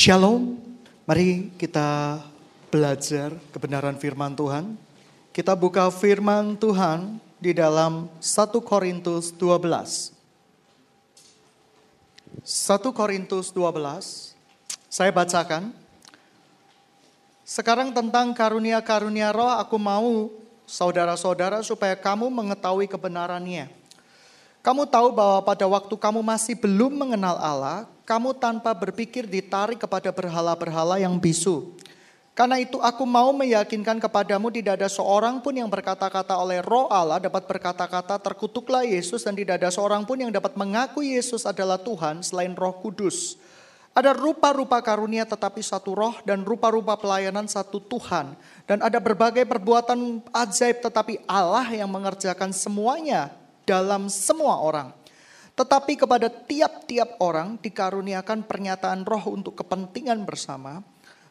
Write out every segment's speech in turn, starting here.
Shalom, mari kita belajar kebenaran firman Tuhan. Kita buka firman Tuhan di dalam 1 Korintus 12. 1 Korintus 12, saya bacakan. Sekarang tentang karunia-karunia roh aku mau saudara-saudara supaya kamu mengetahui kebenarannya. Kamu tahu bahwa pada waktu kamu masih belum mengenal Allah, kamu tanpa berpikir ditarik kepada berhala-berhala yang bisu. Karena itu aku mau meyakinkan kepadamu tidak ada seorang pun yang berkata-kata oleh roh Allah dapat berkata-kata terkutuklah Yesus dan tidak ada seorang pun yang dapat mengaku Yesus adalah Tuhan selain roh kudus. Ada rupa-rupa karunia tetapi satu roh dan rupa-rupa pelayanan satu Tuhan. Dan ada berbagai perbuatan ajaib tetapi Allah yang mengerjakan semuanya dalam semua orang. Tetapi kepada tiap-tiap orang dikaruniakan pernyataan roh untuk kepentingan bersama.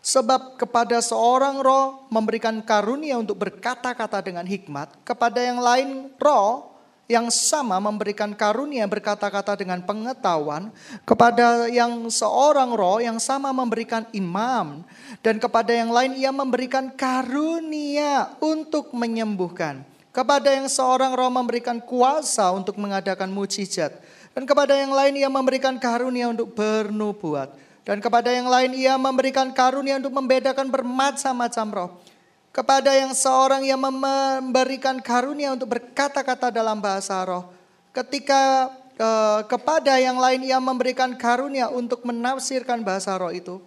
Sebab kepada seorang roh memberikan karunia untuk berkata-kata dengan hikmat. Kepada yang lain roh yang sama memberikan karunia berkata-kata dengan pengetahuan. Kepada yang seorang roh yang sama memberikan imam. Dan kepada yang lain ia memberikan karunia untuk menyembuhkan kepada yang seorang roh memberikan kuasa untuk mengadakan mujizat. Dan kepada yang lain ia memberikan karunia untuk bernubuat. Dan kepada yang lain ia memberikan karunia untuk membedakan bermacam-macam roh. Kepada yang seorang yang memberikan karunia untuk berkata-kata dalam bahasa roh. Ketika eh, kepada yang lain ia memberikan karunia untuk menafsirkan bahasa roh itu.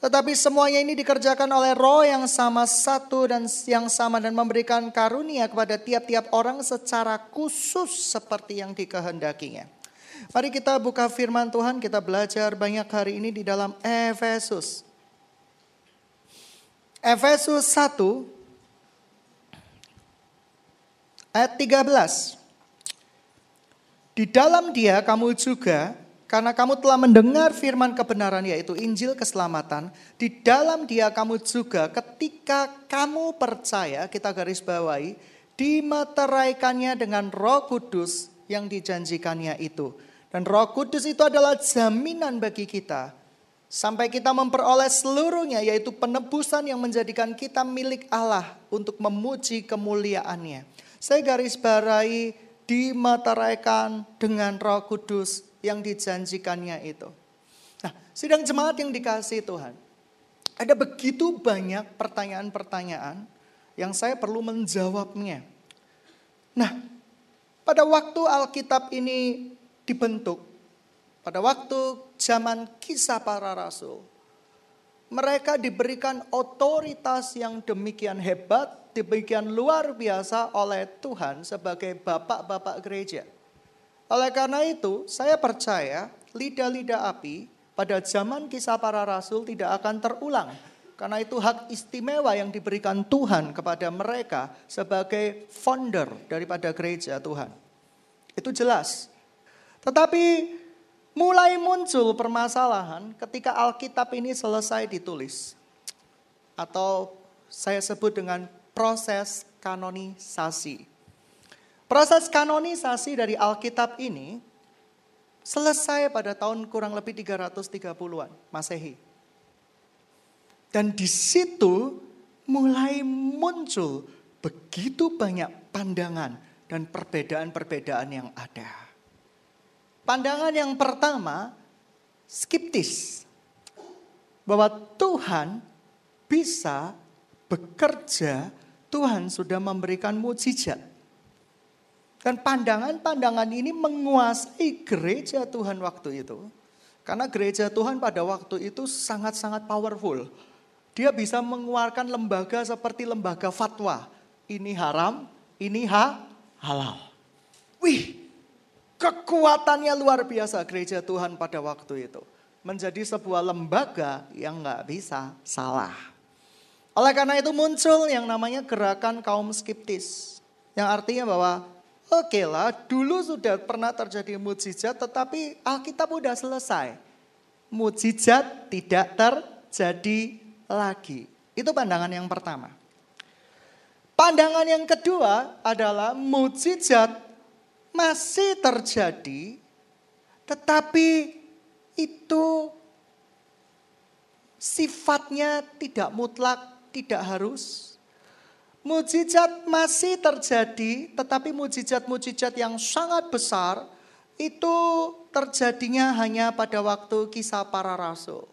Tetapi semuanya ini dikerjakan oleh roh yang sama satu dan yang sama dan memberikan karunia kepada tiap-tiap orang secara khusus seperti yang dikehendakinya. Mari kita buka firman Tuhan, kita belajar banyak hari ini di dalam Efesus. Efesus 1 ayat 13. Di dalam dia kamu juga karena kamu telah mendengar firman kebenaran yaitu Injil keselamatan. Di dalam dia kamu juga ketika kamu percaya, kita garis bawahi, dimeteraikannya dengan roh kudus yang dijanjikannya itu. Dan roh kudus itu adalah jaminan bagi kita. Sampai kita memperoleh seluruhnya yaitu penebusan yang menjadikan kita milik Allah untuk memuji kemuliaannya. Saya garis bawahi dimeteraikan dengan roh kudus yang dijanjikannya itu. Nah, sidang jemaat yang dikasih Tuhan, ada begitu banyak pertanyaan-pertanyaan yang saya perlu menjawabnya. Nah, pada waktu Alkitab ini dibentuk, pada waktu zaman kisah para rasul, mereka diberikan otoritas yang demikian hebat, demikian luar biasa oleh Tuhan sebagai bapak-bapak gereja. Oleh karena itu, saya percaya lidah-lidah api pada zaman kisah para rasul tidak akan terulang. Karena itu hak istimewa yang diberikan Tuhan kepada mereka sebagai founder daripada gereja Tuhan. Itu jelas. Tetapi mulai muncul permasalahan ketika Alkitab ini selesai ditulis. Atau saya sebut dengan proses kanonisasi. Proses kanonisasi dari Alkitab ini selesai pada tahun kurang lebih 330-an Masehi. Dan di situ mulai muncul begitu banyak pandangan dan perbedaan-perbedaan yang ada. Pandangan yang pertama, skeptis. Bahwa Tuhan bisa bekerja, Tuhan sudah memberikan mujizat. Dan pandangan-pandangan ini menguasai gereja Tuhan waktu itu. Karena gereja Tuhan pada waktu itu sangat-sangat powerful. Dia bisa mengeluarkan lembaga seperti lembaga fatwa. Ini haram, ini ha, halal. Wih, kekuatannya luar biasa gereja Tuhan pada waktu itu. Menjadi sebuah lembaga yang nggak bisa salah. Oleh karena itu muncul yang namanya gerakan kaum skeptis. Yang artinya bahwa Oke lah, dulu sudah pernah terjadi mujizat tetapi Alkitab sudah selesai. Mujizat tidak terjadi lagi. Itu pandangan yang pertama. Pandangan yang kedua adalah mujizat masih terjadi tetapi itu sifatnya tidak mutlak, tidak harus. Mujizat masih terjadi, tetapi mujizat-mujizat yang sangat besar itu terjadinya hanya pada waktu kisah para rasul.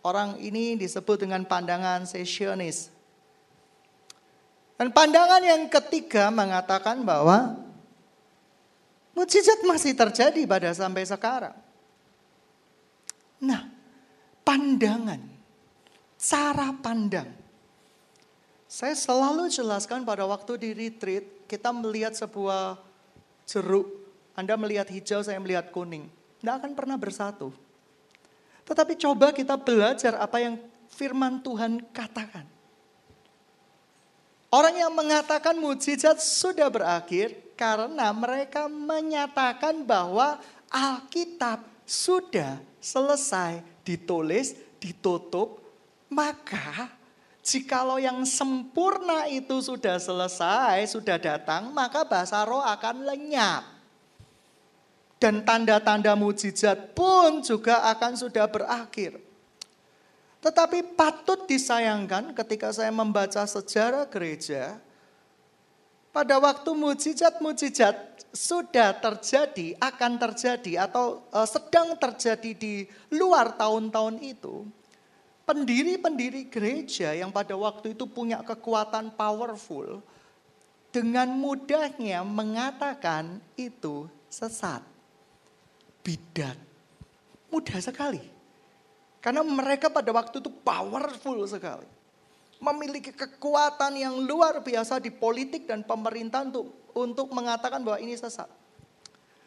Orang ini disebut dengan pandangan sesionis. Dan pandangan yang ketiga mengatakan bahwa mujizat masih terjadi pada sampai sekarang. Nah, pandangan, cara pandang. Saya selalu jelaskan pada waktu di retreat, kita melihat sebuah jeruk anda melihat hijau, saya melihat kuning. Tidak akan pernah bersatu. Tetapi coba kita belajar apa yang firman Tuhan katakan. Orang yang mengatakan mujizat sudah berakhir karena mereka menyatakan bahwa Alkitab sudah selesai ditulis, ditutup, maka jikalau yang sempurna itu sudah selesai, sudah datang, maka bahasa roh akan lenyap dan tanda-tanda mujizat pun juga akan sudah berakhir. Tetapi patut disayangkan ketika saya membaca sejarah gereja, pada waktu mujizat-mujizat sudah terjadi, akan terjadi atau e, sedang terjadi di luar tahun-tahun itu, pendiri-pendiri gereja yang pada waktu itu punya kekuatan powerful, dengan mudahnya mengatakan itu sesat bidat. Mudah sekali. Karena mereka pada waktu itu powerful sekali. Memiliki kekuatan yang luar biasa di politik dan pemerintah untuk, untuk mengatakan bahwa ini sesat.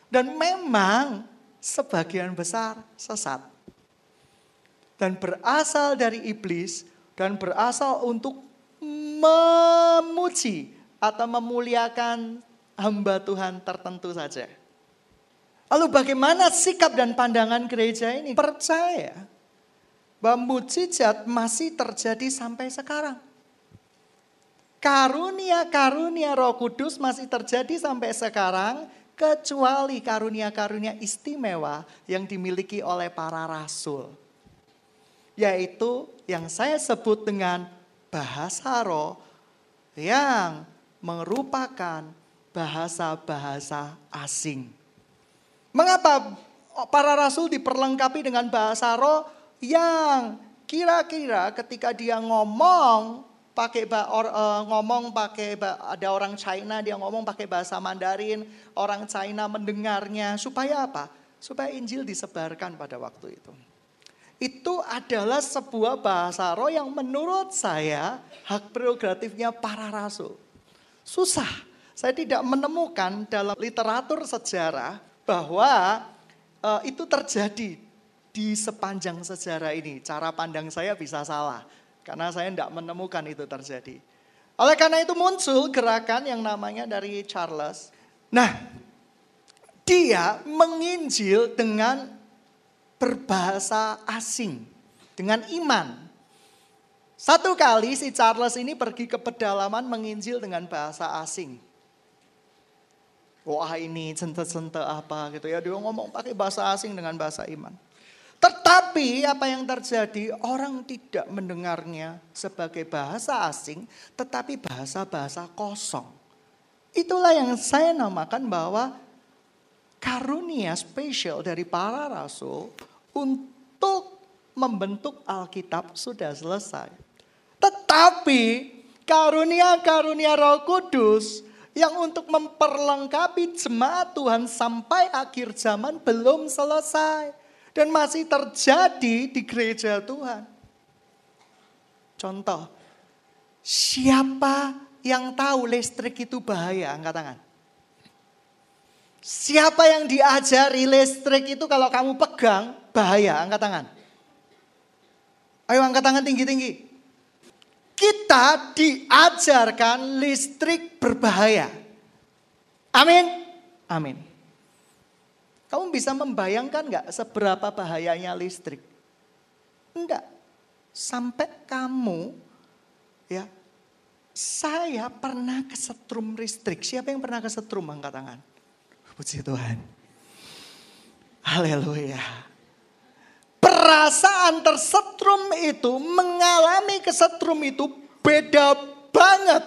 Dan memang sebagian besar sesat. Dan berasal dari iblis dan berasal untuk memuji atau memuliakan hamba Tuhan tertentu saja. Lalu bagaimana sikap dan pandangan gereja ini? Percaya bahwa mujizat masih terjadi sampai sekarang. Karunia-karunia roh kudus masih terjadi sampai sekarang. Kecuali karunia-karunia istimewa yang dimiliki oleh para rasul. Yaitu yang saya sebut dengan bahasa roh yang merupakan bahasa-bahasa asing. Mengapa para rasul diperlengkapi dengan bahasa roh yang kira-kira ketika dia ngomong pakai or, uh, ngomong pakai ada orang China dia ngomong pakai bahasa Mandarin, orang China mendengarnya supaya apa? Supaya Injil disebarkan pada waktu itu. Itu adalah sebuah bahasa roh yang menurut saya hak prerogatifnya para rasul. Susah. Saya tidak menemukan dalam literatur sejarah bahwa uh, itu terjadi di sepanjang sejarah ini. Cara pandang saya bisa salah karena saya tidak menemukan itu terjadi. Oleh karena itu muncul gerakan yang namanya dari Charles. Nah, dia menginjil dengan berbahasa asing, dengan iman. Satu kali si Charles ini pergi ke pedalaman menginjil dengan bahasa asing wah ini cente-cente apa gitu ya. Dia ngomong pakai bahasa asing dengan bahasa iman. Tetapi apa yang terjadi orang tidak mendengarnya sebagai bahasa asing tetapi bahasa-bahasa kosong. Itulah yang saya namakan bahwa karunia spesial dari para rasul untuk membentuk Alkitab sudah selesai. Tetapi karunia-karunia Roh Kudus yang untuk memperlengkapi jemaat Tuhan sampai akhir zaman belum selesai dan masih terjadi di gereja Tuhan. Contoh, siapa yang tahu listrik itu bahaya? Angkat tangan. Siapa yang diajari listrik itu kalau kamu pegang bahaya? Angkat tangan. Ayo angkat tangan tinggi-tinggi kita diajarkan listrik berbahaya. Amin. Amin. Kamu bisa membayangkan nggak seberapa bahayanya listrik? Enggak. Sampai kamu ya saya pernah kesetrum listrik. Siapa yang pernah kesetrum angkat tangan? Puji Tuhan. Haleluya. perasaan tersetrum itu, mengalami kesetrum itu beda banget.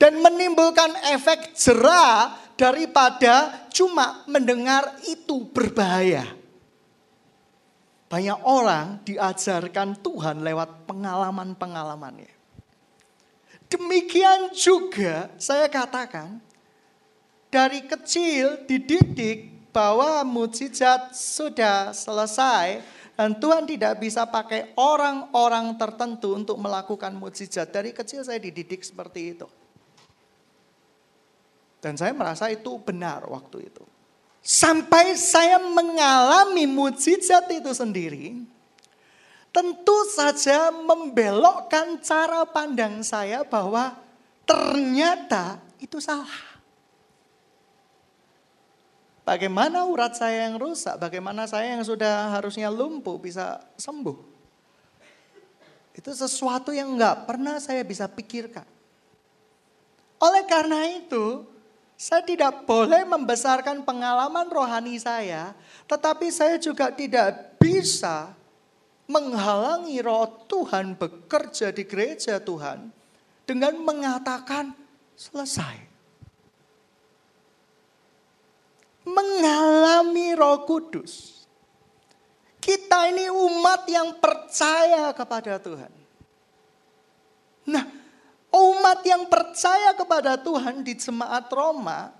Dan menimbulkan efek jerah daripada cuma mendengar itu berbahaya. Banyak orang diajarkan Tuhan lewat pengalaman-pengalamannya. Demikian juga saya katakan, dari kecil dididik bahwa mujizat sudah selesai dan Tuhan tidak bisa pakai orang-orang tertentu untuk melakukan mujizat. Dari kecil saya dididik seperti itu. Dan saya merasa itu benar waktu itu. Sampai saya mengalami mujizat itu sendiri, tentu saja membelokkan cara pandang saya bahwa ternyata itu salah. Bagaimana urat saya yang rusak, bagaimana saya yang sudah harusnya lumpuh bisa sembuh. Itu sesuatu yang nggak pernah saya bisa pikirkan. Oleh karena itu, saya tidak boleh membesarkan pengalaman rohani saya, tetapi saya juga tidak bisa menghalangi roh Tuhan bekerja di gereja Tuhan dengan mengatakan selesai. mengalami Roh Kudus. Kita ini umat yang percaya kepada Tuhan. Nah, umat yang percaya kepada Tuhan di jemaat Roma,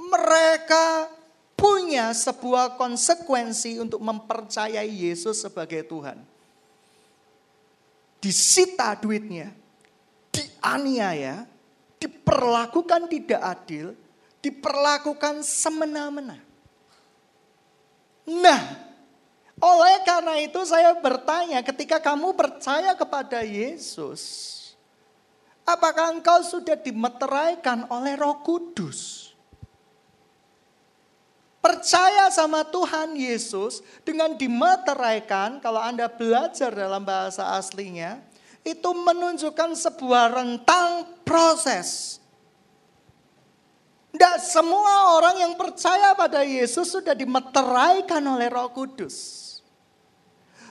mereka punya sebuah konsekuensi untuk mempercayai Yesus sebagai Tuhan. Disita duitnya, dianiaya, diperlakukan tidak adil, diperlakukan semena-mena. Nah, oleh karena itu saya bertanya ketika kamu percaya kepada Yesus, apakah engkau sudah dimeteraikan oleh roh kudus? Percaya sama Tuhan Yesus dengan dimeteraikan, kalau Anda belajar dalam bahasa aslinya, itu menunjukkan sebuah rentang proses tidak semua orang yang percaya pada Yesus sudah dimeteraikan oleh roh kudus.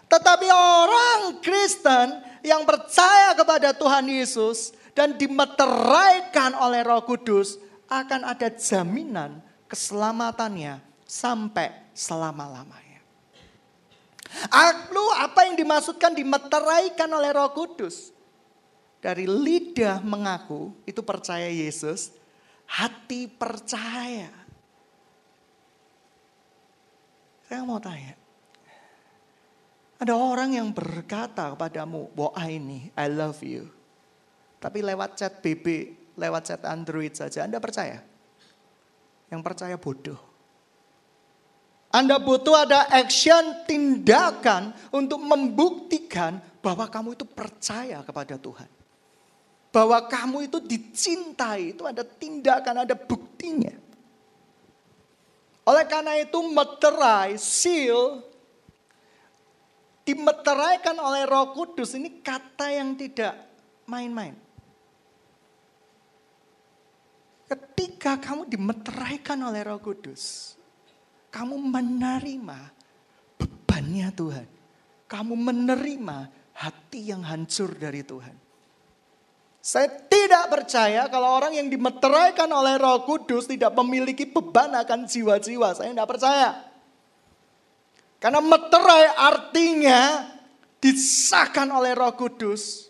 Tetapi orang Kristen yang percaya kepada Tuhan Yesus dan dimeteraikan oleh roh kudus akan ada jaminan keselamatannya sampai selama-lamanya. Lalu apa yang dimaksudkan dimeteraikan oleh roh kudus? Dari lidah mengaku itu percaya Yesus, hati percaya. Saya mau tanya, ada orang yang berkata kepadamu, bahwa ini, I love you. Tapi lewat chat BB, lewat chat Android saja, Anda percaya? Yang percaya bodoh. Anda butuh ada action, tindakan untuk membuktikan bahwa kamu itu percaya kepada Tuhan bahwa kamu itu dicintai, itu ada tindakan, ada buktinya. Oleh karena itu meterai, seal, dimeteraikan oleh roh kudus ini kata yang tidak main-main. Ketika kamu dimeteraikan oleh roh kudus, kamu menerima bebannya Tuhan. Kamu menerima hati yang hancur dari Tuhan. Saya tidak percaya kalau orang yang dimeteraikan oleh roh kudus tidak memiliki beban akan jiwa-jiwa. Saya tidak percaya. Karena meterai artinya disahkan oleh roh kudus.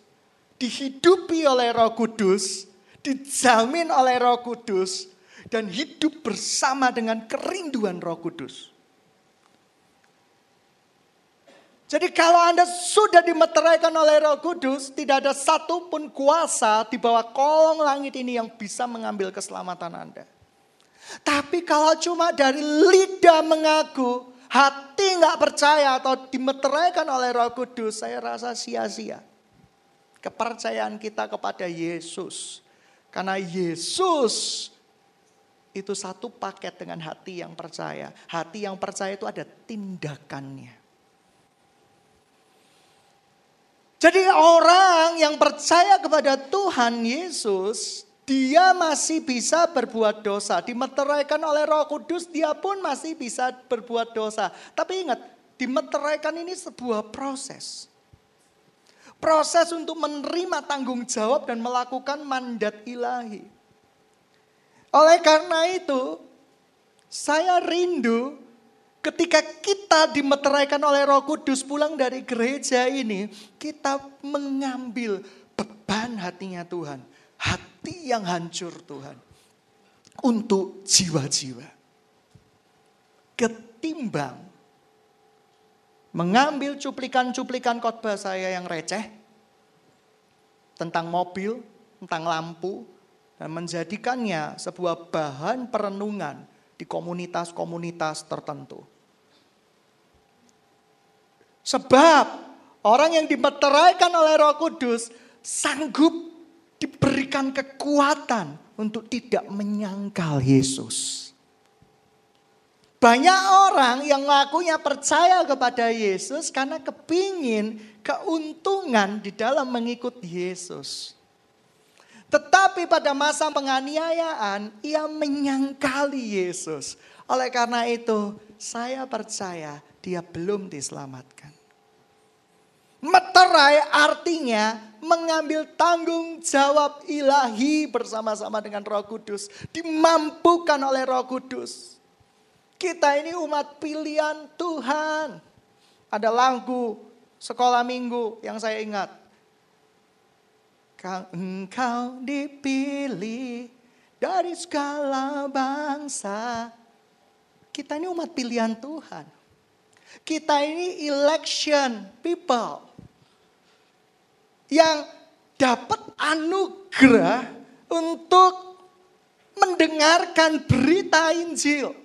Dihidupi oleh roh kudus. Dijamin oleh roh kudus. Dan hidup bersama dengan kerinduan roh kudus. Jadi kalau Anda sudah dimeteraikan oleh roh kudus, tidak ada satupun kuasa di bawah kolong langit ini yang bisa mengambil keselamatan Anda. Tapi kalau cuma dari lidah mengaku, hati nggak percaya atau dimeteraikan oleh roh kudus, saya rasa sia-sia. Kepercayaan kita kepada Yesus. Karena Yesus itu satu paket dengan hati yang percaya. Hati yang percaya itu ada tindakannya. Jadi orang yang percaya kepada Tuhan Yesus, dia masih bisa berbuat dosa. Dimeteraikan oleh roh kudus, dia pun masih bisa berbuat dosa. Tapi ingat, dimeteraikan ini sebuah proses. Proses untuk menerima tanggung jawab dan melakukan mandat ilahi. Oleh karena itu, saya rindu ketika kita dimeteraikan oleh Roh Kudus pulang dari gereja ini, kita mengambil beban hatinya Tuhan, hati yang hancur Tuhan untuk jiwa-jiwa. Ketimbang mengambil cuplikan-cuplikan khotbah saya yang receh tentang mobil, tentang lampu, dan menjadikannya sebuah bahan perenungan di komunitas-komunitas tertentu. Sebab orang yang dimeteraikan oleh Roh Kudus sanggup diberikan kekuatan untuk tidak menyangkal Yesus. Banyak orang yang ngakunya percaya kepada Yesus karena kepingin keuntungan di dalam mengikut Yesus. Tetapi pada masa penganiayaan ia menyangkali Yesus. Oleh karena itu saya percaya dia belum diselamatkan. Meterai artinya mengambil tanggung jawab ilahi bersama-sama dengan Roh Kudus, dimampukan oleh Roh Kudus. Kita ini umat pilihan Tuhan. Ada lagu sekolah minggu yang saya ingat. Engkau dipilih dari segala bangsa. Kita ini umat pilihan Tuhan. Kita ini election people yang dapat anugerah untuk mendengarkan berita Injil.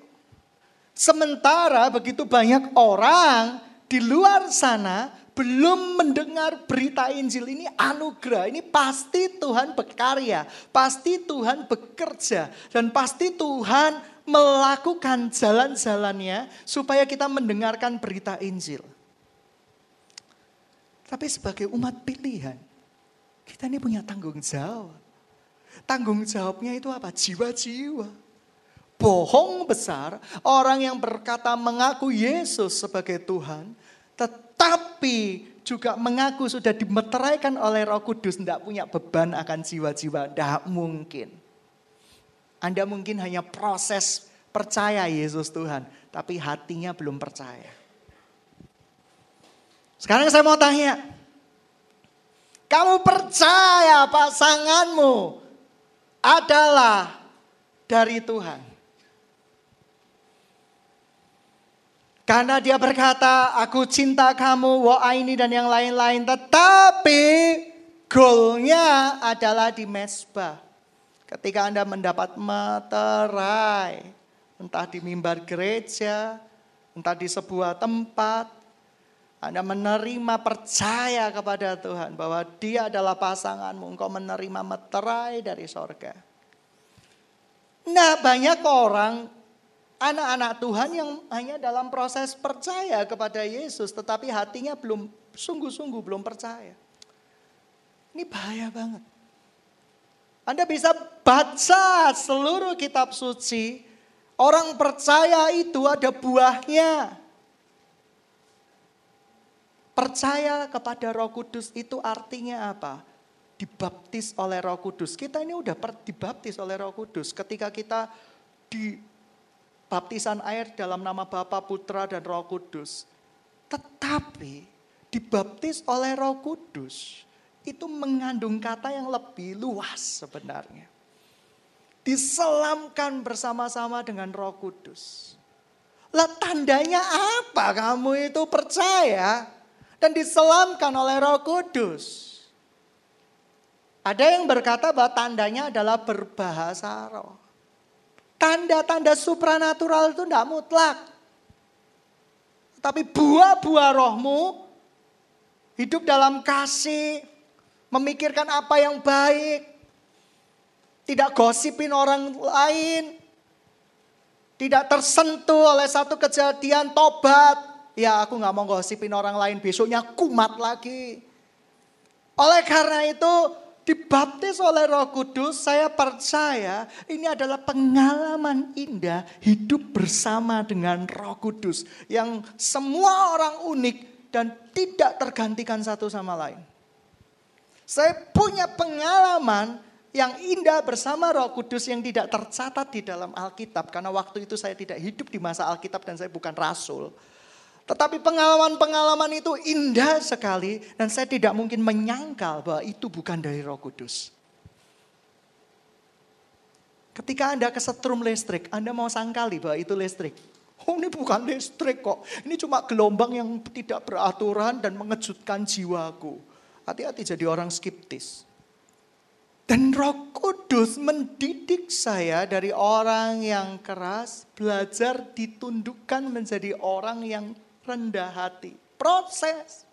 Sementara begitu banyak orang di luar sana belum mendengar berita Injil ini anugerah. Ini pasti Tuhan berkarya, pasti Tuhan bekerja, dan pasti Tuhan melakukan jalan-jalannya supaya kita mendengarkan berita Injil. Tapi sebagai umat pilihan, kita ini punya tanggung jawab. Tanggung jawabnya itu apa? Jiwa-jiwa. Bohong besar orang yang berkata mengaku Yesus sebagai Tuhan, tetapi juga mengaku sudah dimeteraikan oleh Roh Kudus, tidak punya beban akan jiwa-jiwa. Tidak mungkin. Anda mungkin hanya proses percaya Yesus Tuhan, tapi hatinya belum percaya. Sekarang saya mau tanya, kamu percaya pasanganmu adalah dari Tuhan? Karena dia berkata, aku cinta kamu, wa ini dan yang lain-lain. Tetapi goalnya adalah di mesbah. Ketika Anda mendapat materai, entah di mimbar gereja, entah di sebuah tempat, anda menerima percaya kepada Tuhan bahwa dia adalah pasanganmu. Engkau menerima meterai dari sorga. Nah banyak orang anak-anak Tuhan yang hanya dalam proses percaya kepada Yesus. Tetapi hatinya belum sungguh-sungguh belum percaya. Ini bahaya banget. Anda bisa baca seluruh kitab suci. Orang percaya itu ada buahnya. Percaya kepada Roh Kudus itu artinya apa? Dibaptis oleh Roh Kudus. Kita ini udah dibaptis oleh Roh Kudus. Ketika kita di baptisan air dalam nama Bapa, Putra, dan Roh Kudus. Tetapi dibaptis oleh Roh Kudus itu mengandung kata yang lebih luas sebenarnya. Diselamkan bersama-sama dengan Roh Kudus. Lah tandanya apa kamu itu percaya? dan diselamkan oleh Roh Kudus. Ada yang berkata bahwa tandanya adalah berbahasa roh. Tanda-tanda supranatural itu tidak mutlak. Tapi buah-buah rohmu hidup dalam kasih, memikirkan apa yang baik, tidak gosipin orang lain, tidak tersentuh oleh satu kejadian tobat, Ya aku nggak mau gosipin orang lain besoknya kumat lagi. Oleh karena itu dibaptis oleh Roh Kudus, saya percaya ini adalah pengalaman indah hidup bersama dengan Roh Kudus yang semua orang unik dan tidak tergantikan satu sama lain. Saya punya pengalaman yang indah bersama Roh Kudus yang tidak tercatat di dalam Alkitab karena waktu itu saya tidak hidup di masa Alkitab dan saya bukan rasul. Tetapi pengalaman-pengalaman itu indah sekali dan saya tidak mungkin menyangkal bahwa itu bukan dari Roh Kudus. Ketika Anda kesetrum listrik, Anda mau sangkali bahwa itu listrik. Oh ini bukan listrik kok, ini cuma gelombang yang tidak beraturan dan mengejutkan jiwaku. Hati-hati jadi orang skeptis. Dan roh kudus mendidik saya dari orang yang keras, belajar ditundukkan menjadi orang yang rendah hati. Proses.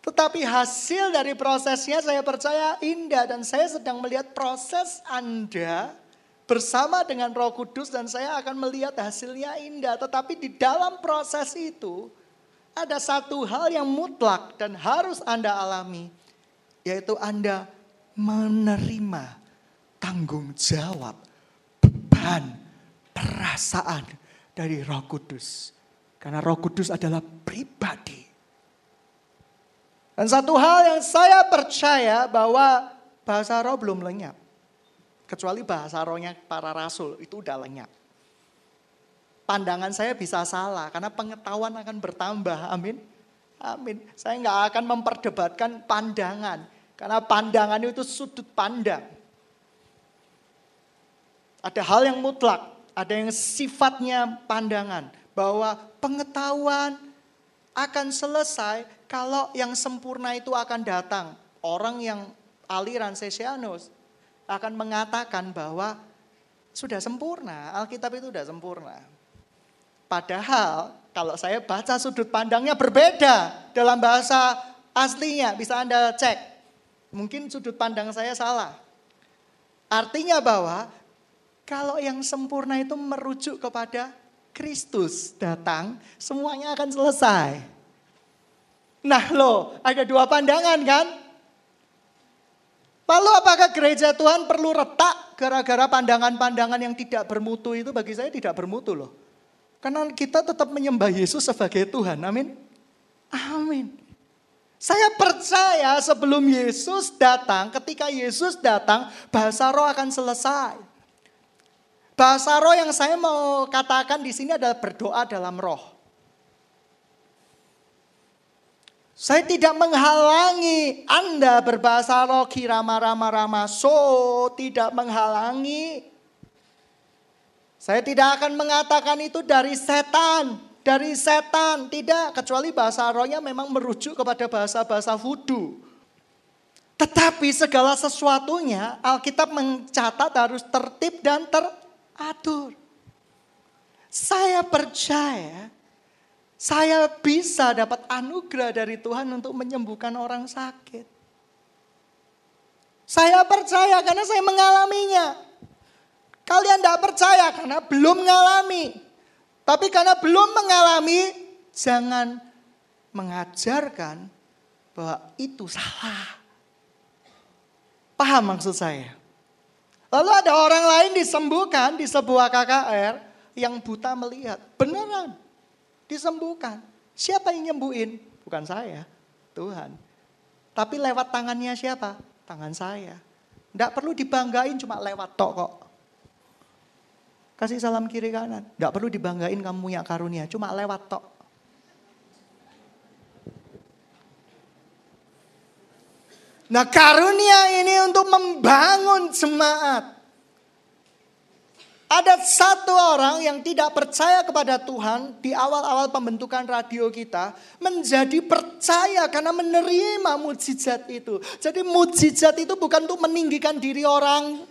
Tetapi hasil dari prosesnya saya percaya indah dan saya sedang melihat proses Anda bersama dengan Roh Kudus dan saya akan melihat hasilnya indah. Tetapi di dalam proses itu ada satu hal yang mutlak dan harus Anda alami, yaitu Anda menerima tanggung jawab, beban, perasaan dari Roh Kudus. Karena Roh Kudus adalah pribadi. Dan satu hal yang saya percaya bahwa bahasa roh belum lenyap. Kecuali bahasa rohnya para rasul itu udah lenyap. Pandangan saya bisa salah karena pengetahuan akan bertambah. Amin. Amin. Saya nggak akan memperdebatkan pandangan. Karena pandangan itu sudut pandang. Ada hal yang mutlak ada yang sifatnya pandangan bahwa pengetahuan akan selesai kalau yang sempurna itu akan datang. Orang yang aliran Sesianus akan mengatakan bahwa sudah sempurna, Alkitab itu sudah sempurna. Padahal kalau saya baca sudut pandangnya berbeda dalam bahasa aslinya, bisa Anda cek. Mungkin sudut pandang saya salah. Artinya bahwa kalau yang sempurna itu merujuk kepada Kristus datang, semuanya akan selesai. Nah loh, ada dua pandangan kan? Lalu apakah gereja Tuhan perlu retak gara-gara pandangan-pandangan yang tidak bermutu itu bagi saya tidak bermutu loh. Karena kita tetap menyembah Yesus sebagai Tuhan, amin. Amin. Saya percaya sebelum Yesus datang, ketika Yesus datang, bahasa roh akan selesai. Bahasa roh yang saya mau katakan di sini adalah berdoa dalam roh. Saya tidak menghalangi Anda berbahasa roh kirama rama rama so tidak menghalangi. Saya tidak akan mengatakan itu dari setan, dari setan tidak kecuali bahasa rohnya memang merujuk kepada bahasa-bahasa vudu. Tetapi segala sesuatunya Alkitab mencatat harus tertib dan ter atur. Saya percaya saya bisa dapat anugerah dari Tuhan untuk menyembuhkan orang sakit. Saya percaya karena saya mengalaminya. Kalian tidak percaya karena belum mengalami. Tapi karena belum mengalami, jangan mengajarkan bahwa itu salah. Paham maksud saya? Lalu ada orang lain disembuhkan di sebuah KKR yang buta melihat. Beneran disembuhkan. Siapa yang nyembuhin? Bukan saya, Tuhan. Tapi lewat tangannya siapa? Tangan saya. Tidak perlu dibanggain cuma lewat tok kok. Kasih salam kiri kanan. Tidak perlu dibanggain kamu punya karunia, cuma lewat tok. Nah karunia ini untuk membangun jemaat. Ada satu orang yang tidak percaya kepada Tuhan di awal-awal pembentukan radio kita menjadi percaya karena menerima mujizat itu. Jadi mujizat itu bukan untuk meninggikan diri orang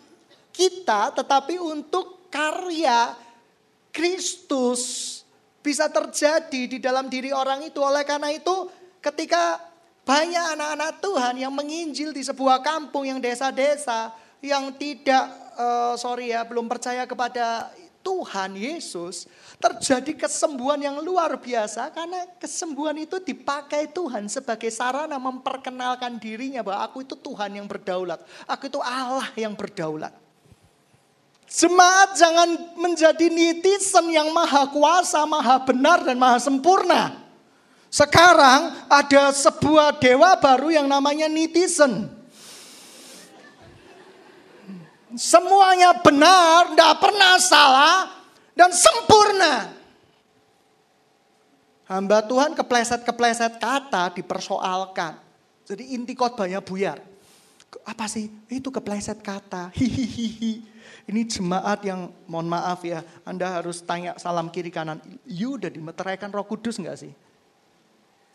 kita tetapi untuk karya Kristus bisa terjadi di dalam diri orang itu. Oleh karena itu ketika banyak anak-anak Tuhan yang menginjil di sebuah kampung yang desa-desa yang tidak uh, sorry ya belum percaya kepada Tuhan Yesus, terjadi kesembuhan yang luar biasa karena kesembuhan itu dipakai Tuhan sebagai sarana memperkenalkan dirinya bahwa aku itu Tuhan yang berdaulat. Aku itu Allah yang berdaulat. Jemaat jangan menjadi netizen yang maha kuasa, maha benar dan maha sempurna. Sekarang ada sebuah dewa baru yang namanya netizen. Semuanya benar, tidak pernah salah, dan sempurna. Hamba Tuhan kepleset-kepleset kata dipersoalkan. Jadi inti khotbahnya buyar. Apa sih? Itu kepleset kata. Hihihi. Ini jemaat yang mohon maaf ya. Anda harus tanya salam kiri kanan. You udah dimeteraikan roh kudus nggak sih?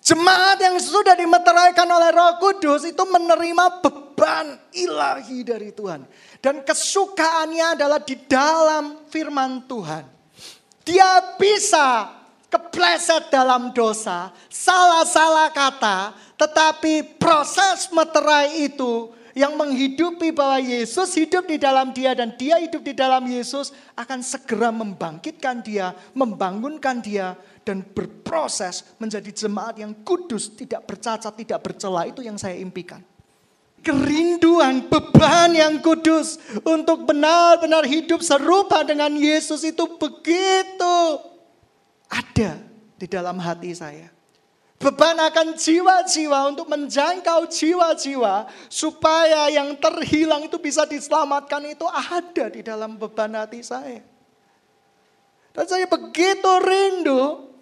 Jemaat yang sudah dimeteraikan oleh Roh Kudus itu menerima beban ilahi dari Tuhan. Dan kesukaannya adalah di dalam firman Tuhan. Dia bisa kepleset dalam dosa, salah-salah kata, tetapi proses meterai itu yang menghidupi bahwa Yesus hidup di dalam dia dan dia hidup di dalam Yesus akan segera membangkitkan dia, membangunkan dia dan berproses menjadi jemaat yang kudus, tidak bercacat, tidak bercela. Itu yang saya impikan. Kerinduan, beban yang kudus untuk benar-benar hidup serupa dengan Yesus itu begitu ada di dalam hati saya. Beban akan jiwa-jiwa untuk menjangkau jiwa-jiwa supaya yang terhilang itu bisa diselamatkan itu ada di dalam beban hati saya. Dan saya begitu rindu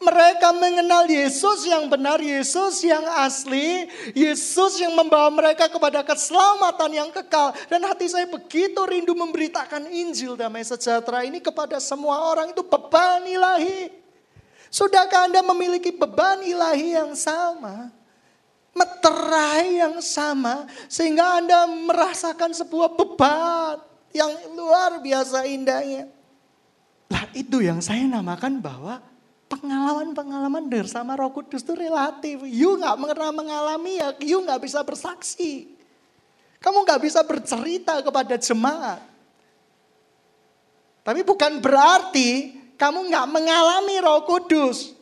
mereka mengenal Yesus yang benar, Yesus yang asli, Yesus yang membawa mereka kepada keselamatan yang kekal. Dan hati saya begitu rindu memberitakan Injil damai sejahtera ini kepada semua orang. Itu beban ilahi. Sudahkah Anda memiliki beban ilahi yang sama? Meterai yang sama. Sehingga Anda merasakan sebuah beban yang luar biasa indahnya. Lah itu yang saya namakan bahwa pengalaman-pengalaman bersama Roh Kudus itu relatif. You nggak pernah mengalami ya, you nggak bisa bersaksi. Kamu nggak bisa bercerita kepada jemaat. Tapi bukan berarti kamu nggak mengalami Roh Kudus.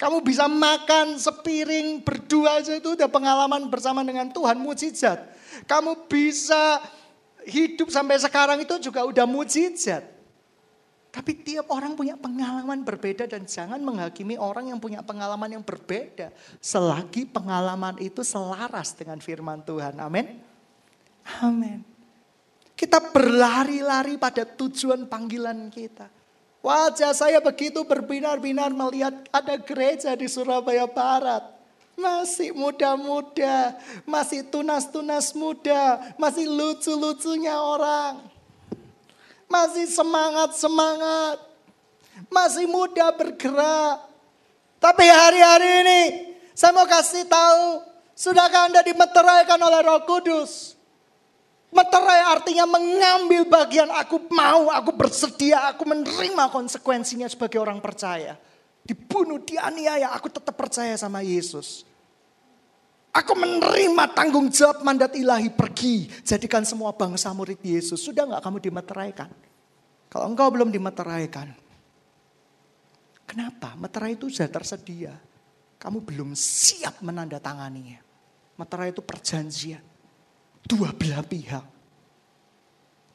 Kamu bisa makan sepiring berdua aja itu udah pengalaman bersama dengan Tuhan mujizat. Kamu bisa hidup sampai sekarang itu juga udah mujizat. Tapi tiap orang punya pengalaman berbeda dan jangan menghakimi orang yang punya pengalaman yang berbeda. Selagi pengalaman itu selaras dengan firman Tuhan. Amin. Amin. Kita berlari-lari pada tujuan panggilan kita. Wajah saya begitu berbinar-binar melihat ada gereja di Surabaya Barat. Masih muda-muda, masih tunas-tunas muda, masih lucu-lucunya orang masih semangat-semangat. Masih muda bergerak. Tapi hari-hari ini saya mau kasih tahu. Sudahkah Anda dimeteraikan oleh roh kudus? Meterai artinya mengambil bagian aku mau, aku bersedia, aku menerima konsekuensinya sebagai orang percaya. Dibunuh, dianiaya, aku tetap percaya sama Yesus. Aku menerima tanggung jawab mandat ilahi pergi. Jadikan semua bangsa murid Yesus. Sudah nggak kamu dimeteraikan? Kalau engkau belum dimeteraikan. Kenapa? Meterai itu sudah tersedia. Kamu belum siap menandatanganinya. Meterai itu perjanjian. Dua belah pihak.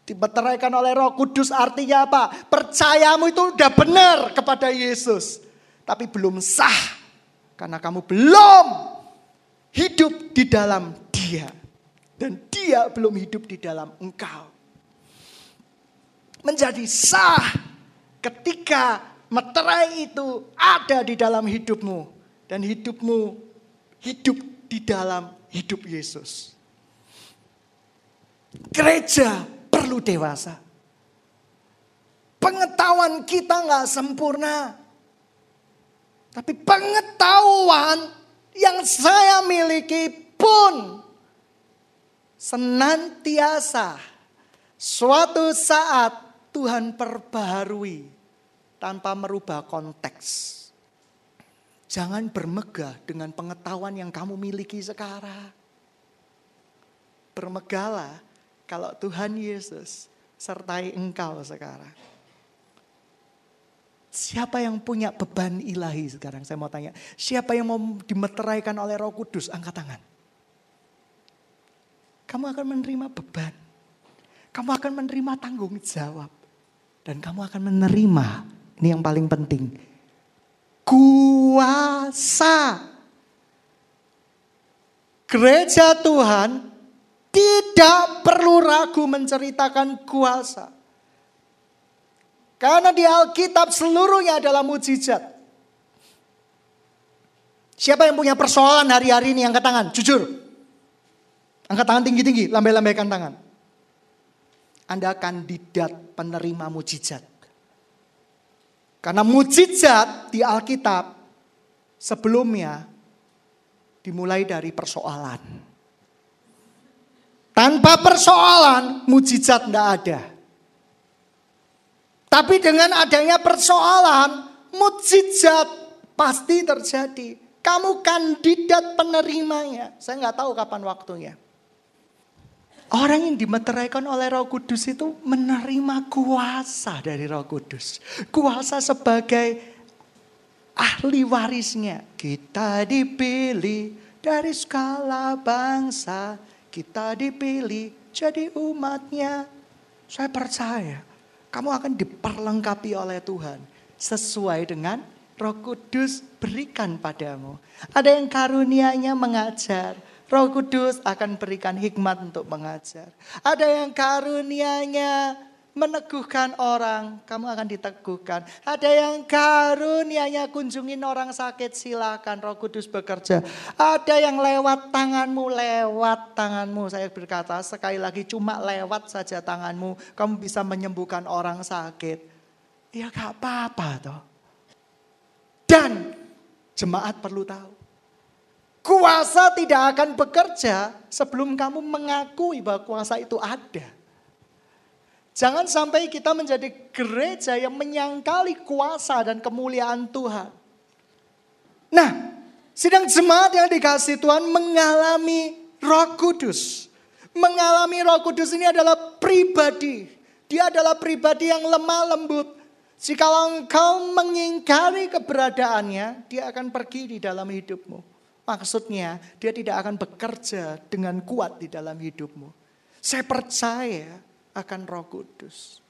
Dimeteraikan oleh roh kudus artinya apa? Percayamu itu udah benar kepada Yesus. Tapi belum sah. Karena kamu belum hidup di dalam dia. Dan dia belum hidup di dalam engkau. Menjadi sah ketika meterai itu ada di dalam hidupmu. Dan hidupmu hidup di dalam hidup Yesus. Gereja perlu dewasa. Pengetahuan kita nggak sempurna. Tapi pengetahuan yang saya miliki pun senantiasa suatu saat Tuhan perbaharui tanpa merubah konteks. Jangan bermegah dengan pengetahuan yang kamu miliki sekarang. Bermegahlah kalau Tuhan Yesus sertai engkau sekarang. Siapa yang punya beban ilahi sekarang? Saya mau tanya. Siapa yang mau dimeteraikan oleh roh kudus? Angkat tangan. Kamu akan menerima beban. Kamu akan menerima tanggung jawab. Dan kamu akan menerima, ini yang paling penting. Kuasa. Gereja Tuhan tidak perlu ragu menceritakan kuasa. Karena di Alkitab seluruhnya adalah mujizat. Siapa yang punya persoalan hari-hari ini angkat tangan, jujur. Angkat tangan tinggi-tinggi, lambai-lambaikan tangan. Anda kandidat penerima mujizat. Karena mujizat di Alkitab sebelumnya dimulai dari persoalan. Tanpa persoalan, mujizat tidak ada. Tapi dengan adanya persoalan, mujizat pasti terjadi. Kamu kandidat penerimanya. Saya nggak tahu kapan waktunya. Orang yang dimeteraikan oleh roh kudus itu menerima kuasa dari roh kudus. Kuasa sebagai ahli warisnya. Kita dipilih dari skala bangsa. Kita dipilih jadi umatnya. Saya percaya kamu akan diperlengkapi oleh Tuhan sesuai dengan Roh Kudus berikan padamu. Ada yang karunianya mengajar, Roh Kudus akan berikan hikmat untuk mengajar. Ada yang karunianya meneguhkan orang, kamu akan diteguhkan. Ada yang karunianya kunjungin orang sakit, silakan Roh Kudus bekerja. Ada yang lewat tanganmu, lewat tanganmu. Saya berkata sekali lagi cuma lewat saja tanganmu, kamu bisa menyembuhkan orang sakit. Ya gak apa-apa toh. Dan jemaat perlu tahu. Kuasa tidak akan bekerja sebelum kamu mengakui bahwa kuasa itu ada. Jangan sampai kita menjadi gereja yang menyangkali kuasa dan kemuliaan Tuhan. Nah, sidang jemaat yang dikasih Tuhan mengalami roh kudus. Mengalami roh kudus ini adalah pribadi. Dia adalah pribadi yang lemah lembut. Jika engkau mengingkari keberadaannya, dia akan pergi di dalam hidupmu. Maksudnya, dia tidak akan bekerja dengan kuat di dalam hidupmu. Saya percaya akan Roh Kudus.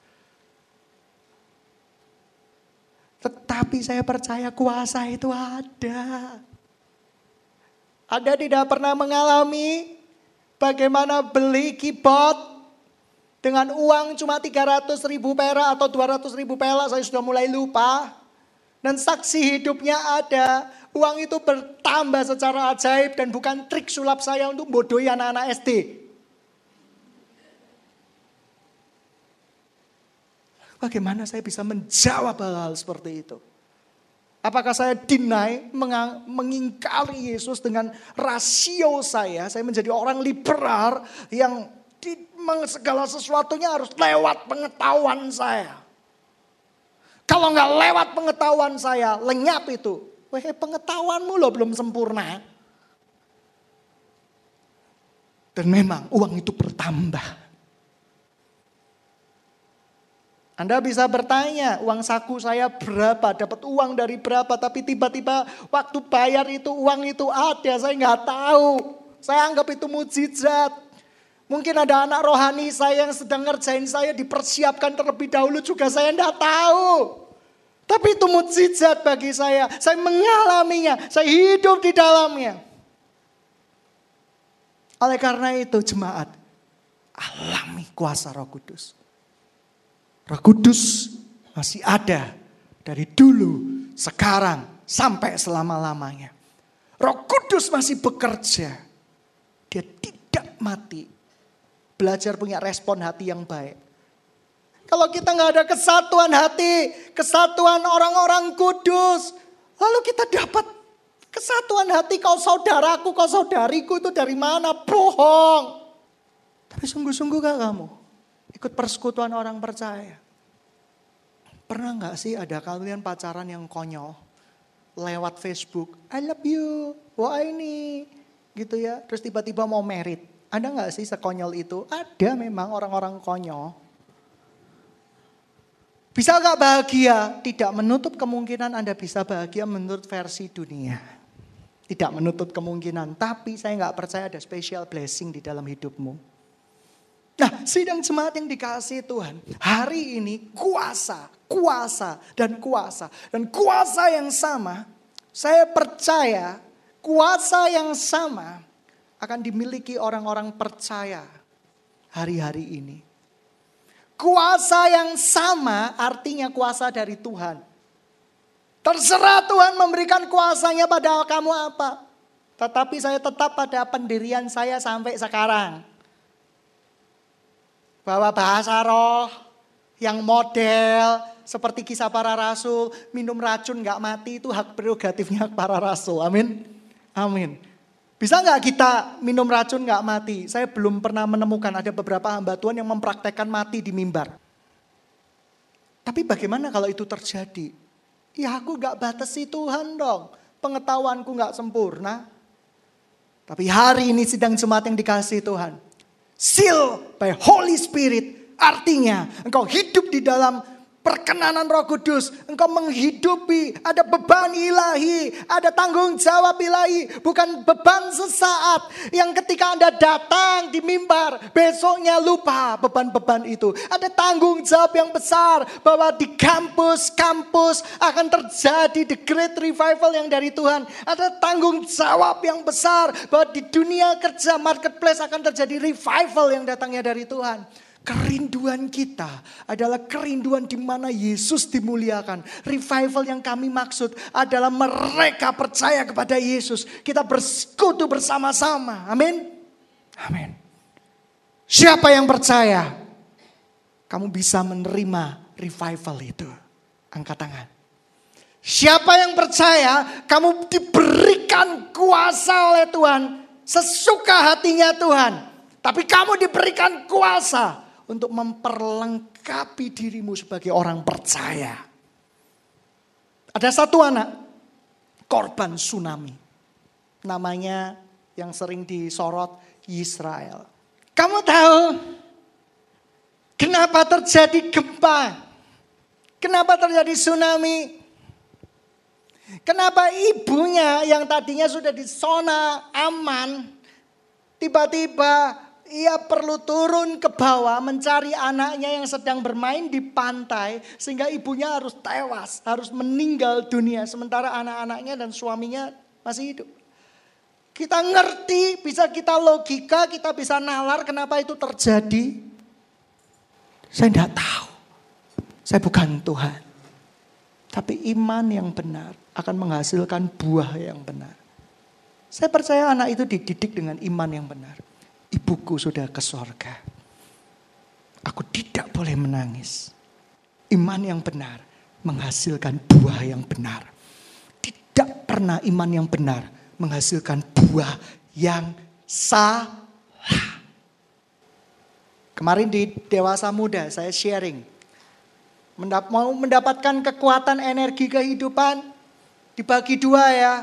Tetapi saya percaya kuasa itu ada. Anda tidak pernah mengalami bagaimana beli keyboard dengan uang cuma 300 ribu perak atau 200 ribu perak saya sudah mulai lupa. Dan saksi hidupnya ada. Uang itu bertambah secara ajaib dan bukan trik sulap saya untuk bodohi anak-anak SD. Bagaimana saya bisa menjawab hal-hal seperti itu? Apakah saya deny, mengingkari Yesus dengan rasio saya, saya menjadi orang liberal yang di, segala sesuatunya harus lewat pengetahuan saya. Kalau nggak lewat pengetahuan saya, lenyap itu. Wah pengetahuanmu loh belum sempurna. Dan memang uang itu bertambah. Anda bisa bertanya, uang saku saya berapa, dapat uang dari berapa, tapi tiba-tiba waktu bayar itu uang itu ada, saya nggak tahu. Saya anggap itu mujizat. Mungkin ada anak rohani saya yang sedang ngerjain saya dipersiapkan terlebih dahulu juga saya nggak tahu. Tapi itu mujizat bagi saya. Saya mengalaminya, saya hidup di dalamnya. Oleh karena itu jemaat, alami kuasa roh kudus. Roh Kudus masih ada dari dulu, sekarang, sampai selama-lamanya. Roh Kudus masih bekerja. Dia tidak mati. Belajar punya respon hati yang baik. Kalau kita nggak ada kesatuan hati, kesatuan orang-orang kudus, lalu kita dapat kesatuan hati kau saudaraku, kau saudariku itu dari mana? Bohong. Tapi sungguh-sungguh gak kamu ikut persekutuan orang percaya? Pernah nggak sih ada kalian pacaran yang konyol lewat Facebook? I love you, wah ini, gitu ya. Terus tiba-tiba mau merit. Ada nggak sih sekonyol itu? Ada memang orang-orang konyol. Bisa nggak bahagia? Tidak menutup kemungkinan Anda bisa bahagia menurut versi dunia. Tidak menutup kemungkinan, tapi saya nggak percaya ada special blessing di dalam hidupmu. Nah, sidang jemaat yang dikasih Tuhan, hari ini kuasa, kuasa, dan kuasa. Dan kuasa yang sama, saya percaya kuasa yang sama akan dimiliki orang-orang percaya hari-hari ini. Kuasa yang sama artinya kuasa dari Tuhan. Terserah Tuhan memberikan kuasanya pada kamu apa. Tetapi saya tetap pada pendirian saya sampai sekarang. Bahwa bahasa roh yang model seperti kisah para rasul, minum racun gak mati itu hak prerogatifnya para rasul. Amin. Amin. Bisa nggak kita minum racun nggak mati? Saya belum pernah menemukan ada beberapa hamba Tuhan yang mempraktekkan mati di mimbar. Tapi bagaimana kalau itu terjadi? Ya aku nggak batasi Tuhan dong. Pengetahuanku nggak sempurna. Tapi hari ini sidang jemaat yang dikasih Tuhan. Seal by Holy Spirit. Artinya engkau hidup di dalam perkenanan Roh Kudus, engkau menghidupi, ada beban ilahi, ada tanggung jawab ilahi, bukan beban sesaat yang ketika Anda datang di mimbar, besoknya lupa beban-beban itu. Ada tanggung jawab yang besar bahwa di kampus-kampus akan terjadi the great revival yang dari Tuhan. Ada tanggung jawab yang besar bahwa di dunia kerja marketplace akan terjadi revival yang datangnya dari Tuhan. Kerinduan kita adalah kerinduan di mana Yesus dimuliakan. Revival yang kami maksud adalah mereka percaya kepada Yesus. Kita bersekutu bersama-sama. Amin. Amin. Siapa yang percaya? Kamu bisa menerima revival itu. Angkat tangan. Siapa yang percaya kamu diberikan kuasa oleh Tuhan. Sesuka hatinya Tuhan. Tapi kamu diberikan kuasa untuk memperlengkapi dirimu sebagai orang percaya. Ada satu anak korban tsunami. Namanya yang sering disorot Israel. Kamu tahu kenapa terjadi gempa? Kenapa terjadi tsunami? Kenapa ibunya yang tadinya sudah di zona aman, tiba-tiba ia perlu turun ke bawah mencari anaknya yang sedang bermain di pantai sehingga ibunya harus tewas, harus meninggal dunia sementara anak-anaknya dan suaminya masih hidup. Kita ngerti, bisa kita logika, kita bisa nalar kenapa itu terjadi. Saya tidak tahu. Saya bukan Tuhan. Tapi iman yang benar akan menghasilkan buah yang benar. Saya percaya anak itu dididik dengan iman yang benar ibuku sudah ke sorga. Aku tidak boleh menangis. Iman yang benar menghasilkan buah yang benar. Tidak pernah iman yang benar menghasilkan buah yang salah. Kemarin di Dewasa Muda saya sharing. Mau mendapatkan kekuatan energi kehidupan dibagi dua ya.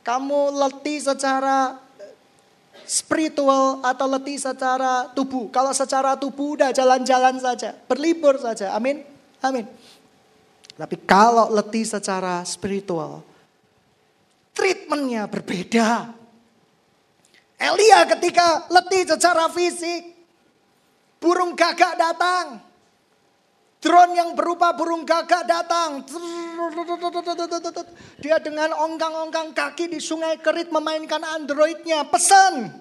Kamu letih secara spiritual atau letih secara tubuh. Kalau secara tubuh udah jalan-jalan saja, berlibur saja. Amin. Amin. Tapi kalau letih secara spiritual, treatmentnya berbeda. Elia ketika letih secara fisik, burung gagak datang. Drone yang berupa burung gagak datang. Dia dengan ongkang-ongkang kaki di sungai kerit memainkan androidnya. Pesan.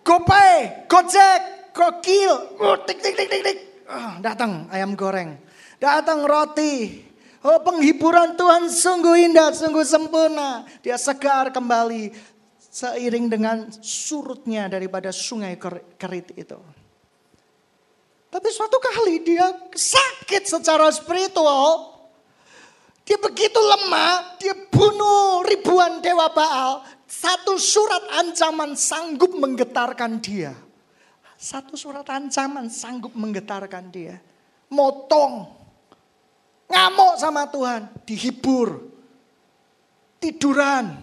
Gopay, Gojek, Gokil. Oh, tik, tik, tik. Oh, datang ayam goreng. Datang roti. Oh penghiburan Tuhan sungguh indah, sungguh sempurna. Dia segar kembali seiring dengan surutnya daripada sungai kerit itu. Tapi suatu kali dia sakit secara spiritual. Dia begitu lemah, dia bunuh ribuan dewa Baal. Satu surat ancaman sanggup menggetarkan dia. Satu surat ancaman sanggup menggetarkan dia. Motong. Ngamuk sama Tuhan. Dihibur. Tiduran.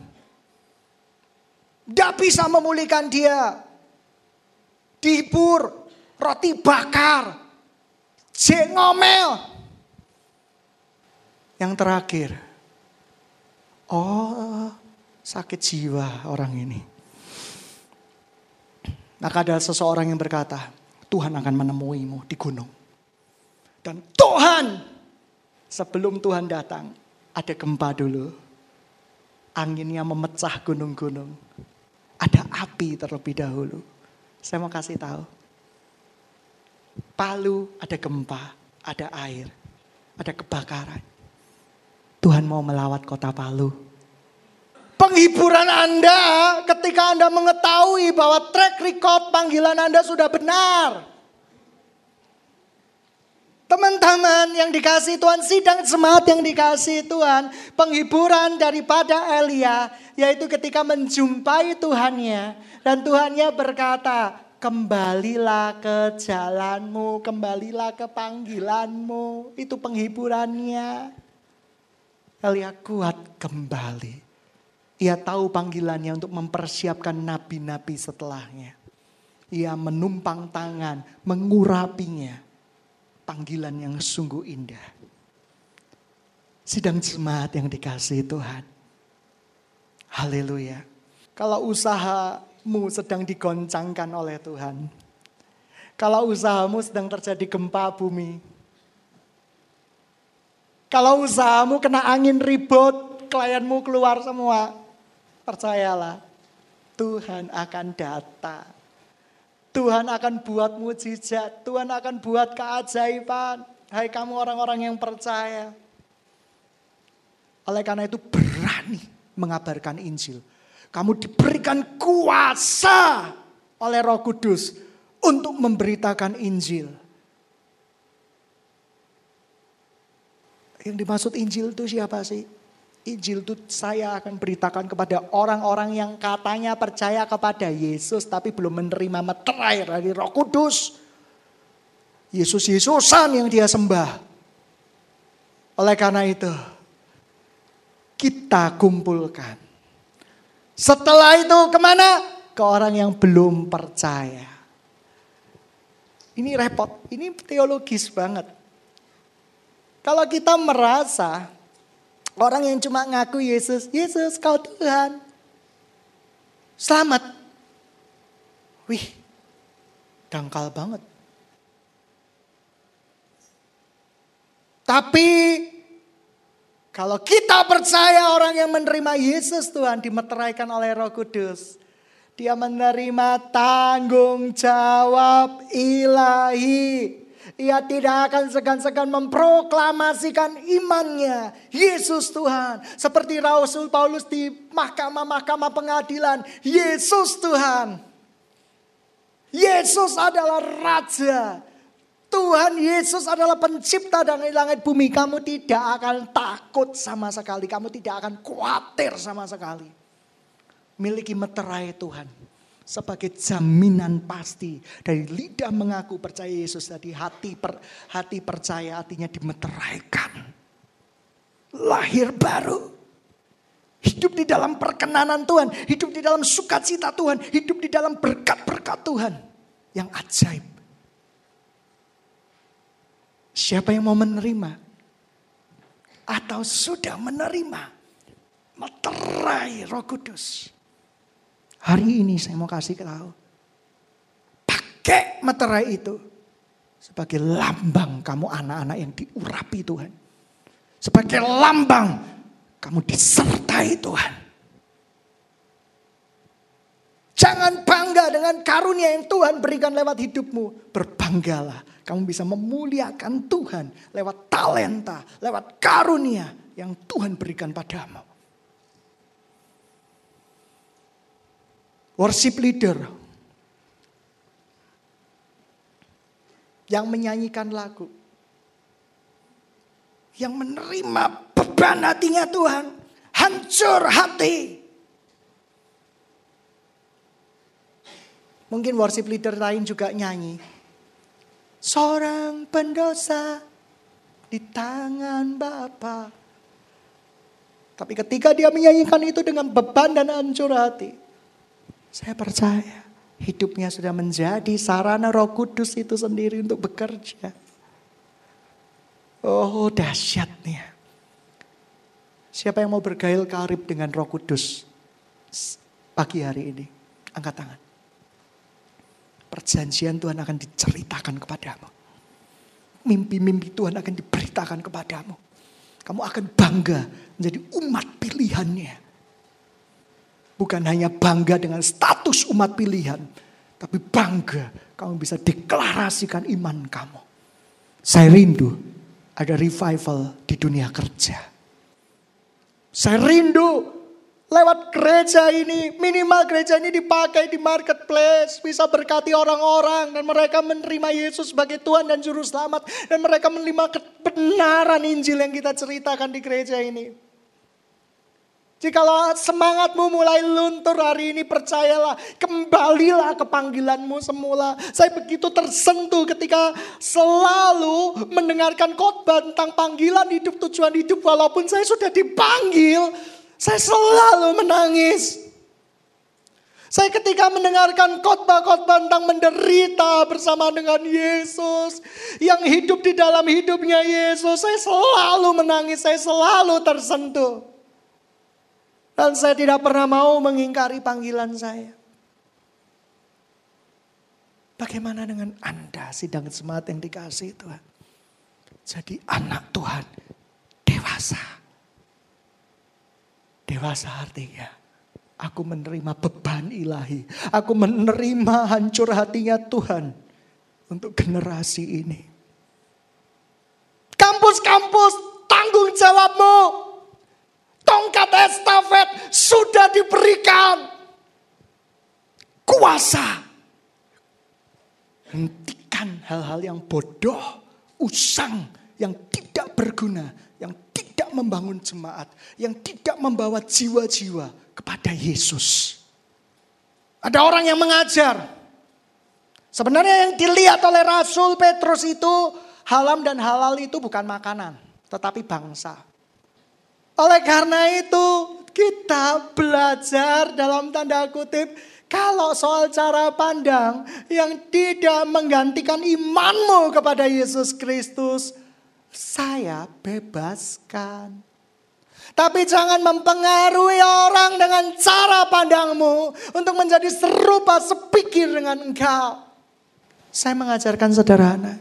Tidak bisa memulihkan dia. Dihibur roti bakar, jek ngomel. Yang terakhir, oh sakit jiwa orang ini. Maka ada seseorang yang berkata, Tuhan akan menemuimu di gunung. Dan Tuhan, sebelum Tuhan datang, ada gempa dulu. Anginnya memecah gunung-gunung. Ada api terlebih dahulu. Saya mau kasih tahu. Palu ada gempa, ada air, ada kebakaran. Tuhan mau melawat kota Palu. Penghiburan Anda ketika Anda mengetahui bahwa track record panggilan Anda sudah benar. Teman-teman yang dikasih Tuhan, sidang semangat yang dikasih Tuhan, penghiburan daripada Elia, yaitu ketika menjumpai Tuhannya, dan Tuhannya berkata, kembalilah ke jalanmu, kembalilah ke panggilanmu, itu penghiburannya. Elia kuat kembali. Ia tahu panggilannya untuk mempersiapkan nabi-nabi setelahnya. Ia menumpang tangan, mengurapinya panggilan yang sungguh indah. Sidang jemaat yang dikasih Tuhan. Haleluya. Kalau usahamu sedang digoncangkan oleh Tuhan. Kalau usahamu sedang terjadi gempa bumi. Kalau usahamu kena angin ribut, klienmu keluar semua. Percayalah, Tuhan akan datang. Tuhan akan buat mujizat, Tuhan akan buat keajaiban. Hai kamu orang-orang yang percaya. Oleh karena itu berani mengabarkan Injil. Kamu diberikan kuasa oleh Roh Kudus untuk memberitakan Injil. Yang dimaksud Injil itu siapa sih? Injil itu saya akan beritakan kepada orang-orang yang katanya percaya kepada Yesus tapi belum menerima meterai dari roh kudus. Yesus Yesusan yang dia sembah. Oleh karena itu kita kumpulkan. Setelah itu ke mana? Ke orang yang belum percaya. Ini repot, ini teologis banget. Kalau kita merasa Orang yang cuma ngaku Yesus, Yesus kau Tuhan. Selamat. Wih, dangkal banget. Tapi kalau kita percaya orang yang menerima Yesus Tuhan dimeteraikan oleh Roh Kudus. Dia menerima tanggung jawab ilahi. Ia tidak akan segan-segan memproklamasikan imannya. Yesus Tuhan. Seperti Rasul Paulus di mahkamah-mahkamah pengadilan. Yesus Tuhan. Yesus adalah Raja. Tuhan Yesus adalah pencipta dan langit bumi. Kamu tidak akan takut sama sekali. Kamu tidak akan khawatir sama sekali. Miliki meterai Tuhan sebagai jaminan pasti dari lidah mengaku percaya Yesus tadi hati per, hati percaya artinya dimeteraikan lahir baru hidup di dalam perkenanan Tuhan hidup di dalam sukacita Tuhan hidup di dalam berkat-berkat Tuhan yang ajaib siapa yang mau menerima atau sudah menerima meterai Roh Kudus Hari ini saya mau kasih tahu. Pakai materai itu sebagai lambang kamu anak-anak yang diurapi Tuhan. Sebagai lambang kamu disertai Tuhan. Jangan bangga dengan karunia yang Tuhan berikan lewat hidupmu. Berbanggalah. Kamu bisa memuliakan Tuhan lewat talenta, lewat karunia yang Tuhan berikan padamu. worship leader yang menyanyikan lagu, yang menerima beban hatinya Tuhan, hancur hati. Mungkin worship leader lain juga nyanyi. Seorang pendosa di tangan Bapa. Tapi ketika dia menyanyikan itu dengan beban dan hancur hati. Saya percaya hidupnya sudah menjadi sarana roh kudus itu sendiri untuk bekerja. Oh dahsyatnya. Siapa yang mau bergail karib dengan roh kudus pagi hari ini? Angkat tangan. Perjanjian Tuhan akan diceritakan kepadamu. Mimpi-mimpi Tuhan akan diberitakan kepadamu. Kamu akan bangga menjadi umat pilihannya. Bukan hanya bangga dengan status umat pilihan. Tapi bangga kamu bisa deklarasikan iman kamu. Saya rindu ada revival di dunia kerja saya rindu lewat gereja ini, minimal gereja ini dipakai di marketplace, bisa berkati orang-orang dan mereka menerima Yesus sebagai Tuhan dan Juru Selamat dan mereka menerima kebenaran Injil yang kita ceritakan di gereja ini. Jikalau semangatmu mulai luntur hari ini percayalah kembalilah ke panggilanmu semula. Saya begitu tersentuh ketika selalu mendengarkan khotbah tentang panggilan hidup tujuan hidup walaupun saya sudah dipanggil, saya selalu menangis. Saya ketika mendengarkan khotbah-khotbah tentang menderita bersama dengan Yesus. Yang hidup di dalam hidupnya Yesus. Saya selalu menangis, saya selalu tersentuh. Dan saya tidak pernah mau mengingkari panggilan saya. Bagaimana dengan Anda sidang semangat yang dikasih Tuhan? Jadi anak Tuhan dewasa. Dewasa artinya aku menerima beban ilahi. Aku menerima hancur hatinya Tuhan untuk generasi ini. Kampus-kampus tanggung jawabmu. Tongkat estafet sudah diberikan. Kuasa. Hentikan hal-hal yang bodoh, usang, yang tidak berguna, yang tidak membangun jemaat, yang tidak membawa jiwa-jiwa kepada Yesus. Ada orang yang mengajar. Sebenarnya yang dilihat oleh Rasul Petrus itu halam dan halal itu bukan makanan, tetapi bangsa. Oleh karena itu kita belajar dalam tanda kutip kalau soal cara pandang yang tidak menggantikan imanmu kepada Yesus Kristus, saya bebaskan. Tapi jangan mempengaruhi orang dengan cara pandangmu untuk menjadi serupa sepikir dengan engkau. Saya mengajarkan sederhana.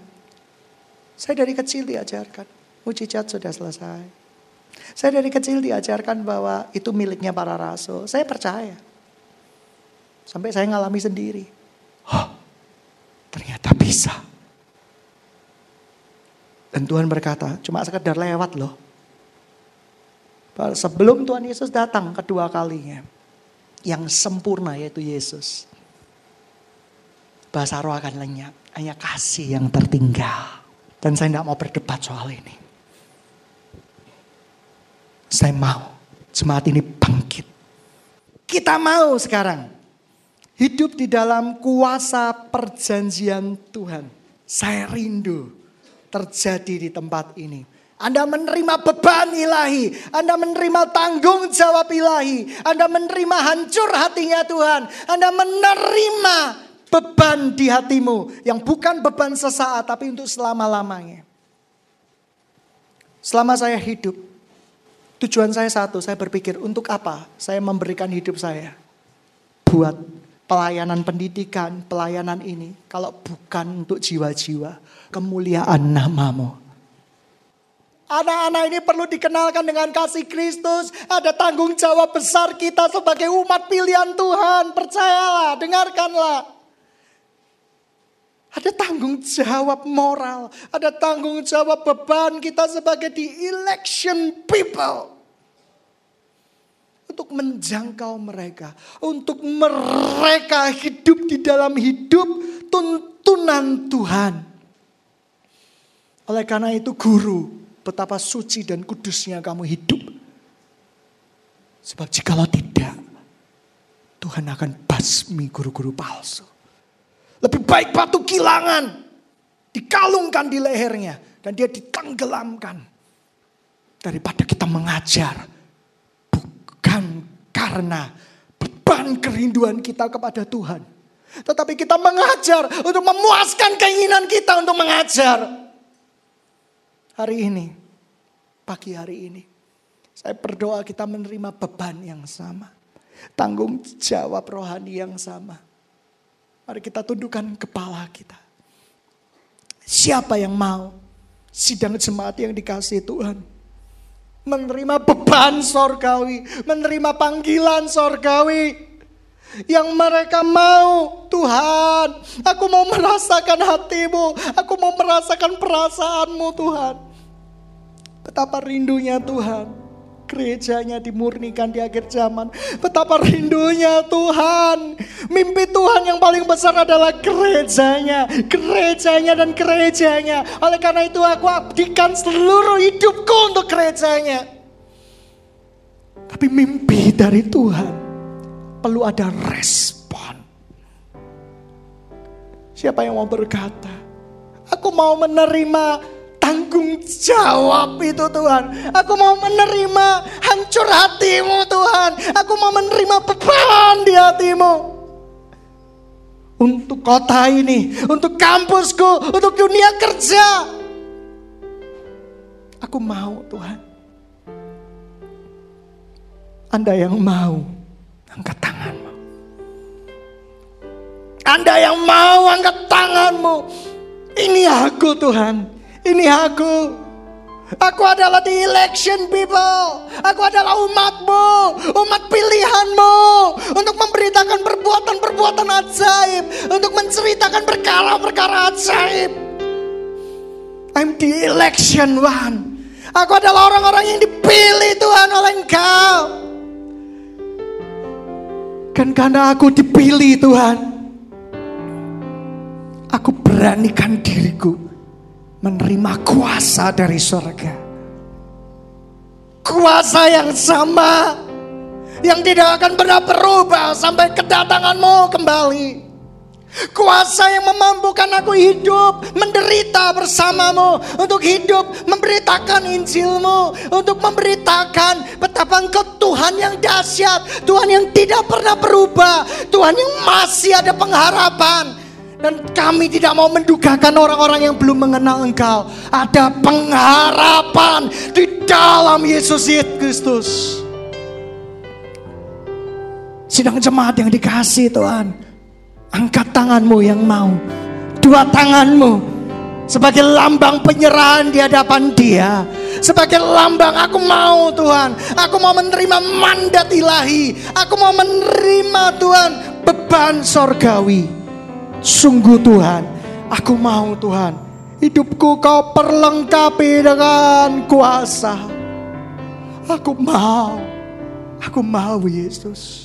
Saya dari kecil diajarkan. Mujizat sudah selesai. Saya dari kecil diajarkan bahwa itu miliknya para rasul. Saya percaya. Sampai saya ngalami sendiri. Oh, ternyata bisa. Dan Tuhan berkata, cuma sekedar lewat loh. Sebelum Tuhan Yesus datang kedua kalinya. Yang sempurna yaitu Yesus. Bahasa roh akan lenyap. Hanya kasih yang tertinggal. Dan saya tidak mau berdebat soal ini. Saya mau jemaat ini bangkit. Kita mau sekarang hidup di dalam kuasa perjanjian Tuhan. Saya rindu terjadi di tempat ini. Anda menerima beban ilahi, Anda menerima tanggung jawab ilahi, Anda menerima hancur hatinya Tuhan, Anda menerima beban di hatimu yang bukan beban sesaat tapi untuk selama-lamanya. Selama saya hidup, Tujuan saya satu, saya berpikir untuk apa saya memberikan hidup saya buat pelayanan pendidikan, pelayanan ini. Kalau bukan untuk jiwa-jiwa, kemuliaan namamu. Anak-anak ini perlu dikenalkan dengan kasih Kristus. Ada tanggung jawab besar kita sebagai umat pilihan Tuhan. Percayalah, dengarkanlah. Ada tanggung jawab moral. Ada tanggung jawab beban kita sebagai the election people untuk menjangkau mereka, untuk mereka hidup di dalam hidup tuntunan Tuhan. Oleh karena itu guru, betapa suci dan kudusnya kamu hidup. Sebab jikalau tidak, Tuhan akan basmi guru-guru palsu. Lebih baik batu kilangan dikalungkan di lehernya dan dia ditenggelamkan daripada kita mengajar Bukan karena beban kerinduan kita kepada Tuhan. Tetapi kita mengajar untuk memuaskan keinginan kita untuk mengajar. Hari ini, pagi hari ini, Saya berdoa kita menerima beban yang sama. Tanggung jawab rohani yang sama. Mari kita tundukkan kepala kita. Siapa yang mau sidang jemaat yang dikasih Tuhan? Menerima beban sorgawi, menerima panggilan sorgawi. Yang mereka mau, Tuhan, aku mau merasakan hatimu, aku mau merasakan perasaanmu Tuhan. Betapa rindunya Tuhan gerejanya dimurnikan di akhir zaman. Betapa rindunya Tuhan. Mimpi Tuhan yang paling besar adalah gerejanya, gerejanya dan gerejanya. Oleh karena itu aku abdikan seluruh hidupku untuk gerejanya. Tapi mimpi dari Tuhan perlu ada respon. Siapa yang mau berkata, aku mau menerima tanggung jawab itu Tuhan. Aku mau menerima hancur hatimu Tuhan. Aku mau menerima beban di hatimu. Untuk kota ini, untuk kampusku, untuk dunia kerja. Aku mau Tuhan. Anda yang mau, angkat tanganmu. Anda yang mau angkat tanganmu. Ini aku Tuhan. Ini aku. Aku adalah the election people. Aku adalah umatmu. Umat pilihanmu. Untuk memberitakan perbuatan-perbuatan ajaib. Untuk menceritakan perkara-perkara ajaib. I'm the election one. Aku adalah orang-orang yang dipilih Tuhan oleh engkau. Kan karena aku dipilih Tuhan. Aku beranikan diriku menerima kuasa dari surga. Kuasa yang sama yang tidak akan pernah berubah sampai kedatanganmu kembali. Kuasa yang memampukan aku hidup, menderita bersamamu, untuk hidup, memberitakan Injilmu, untuk memberitakan betapa engkau Tuhan yang dahsyat, Tuhan yang tidak pernah berubah, Tuhan yang masih ada pengharapan, dan kami tidak mau mendugakan orang-orang yang belum mengenal Engkau. Ada pengharapan di dalam Yesus Kristus. Sidang jemaat yang dikasih Tuhan. Angkat tanganmu yang mau. Dua tanganmu. Sebagai lambang penyerahan di hadapan dia. Sebagai lambang aku mau Tuhan. Aku mau menerima mandat ilahi. Aku mau menerima Tuhan beban sorgawi. Sungguh Tuhan, aku mau Tuhan, hidupku kau perlengkapi dengan kuasa. Aku mau, aku mau Yesus.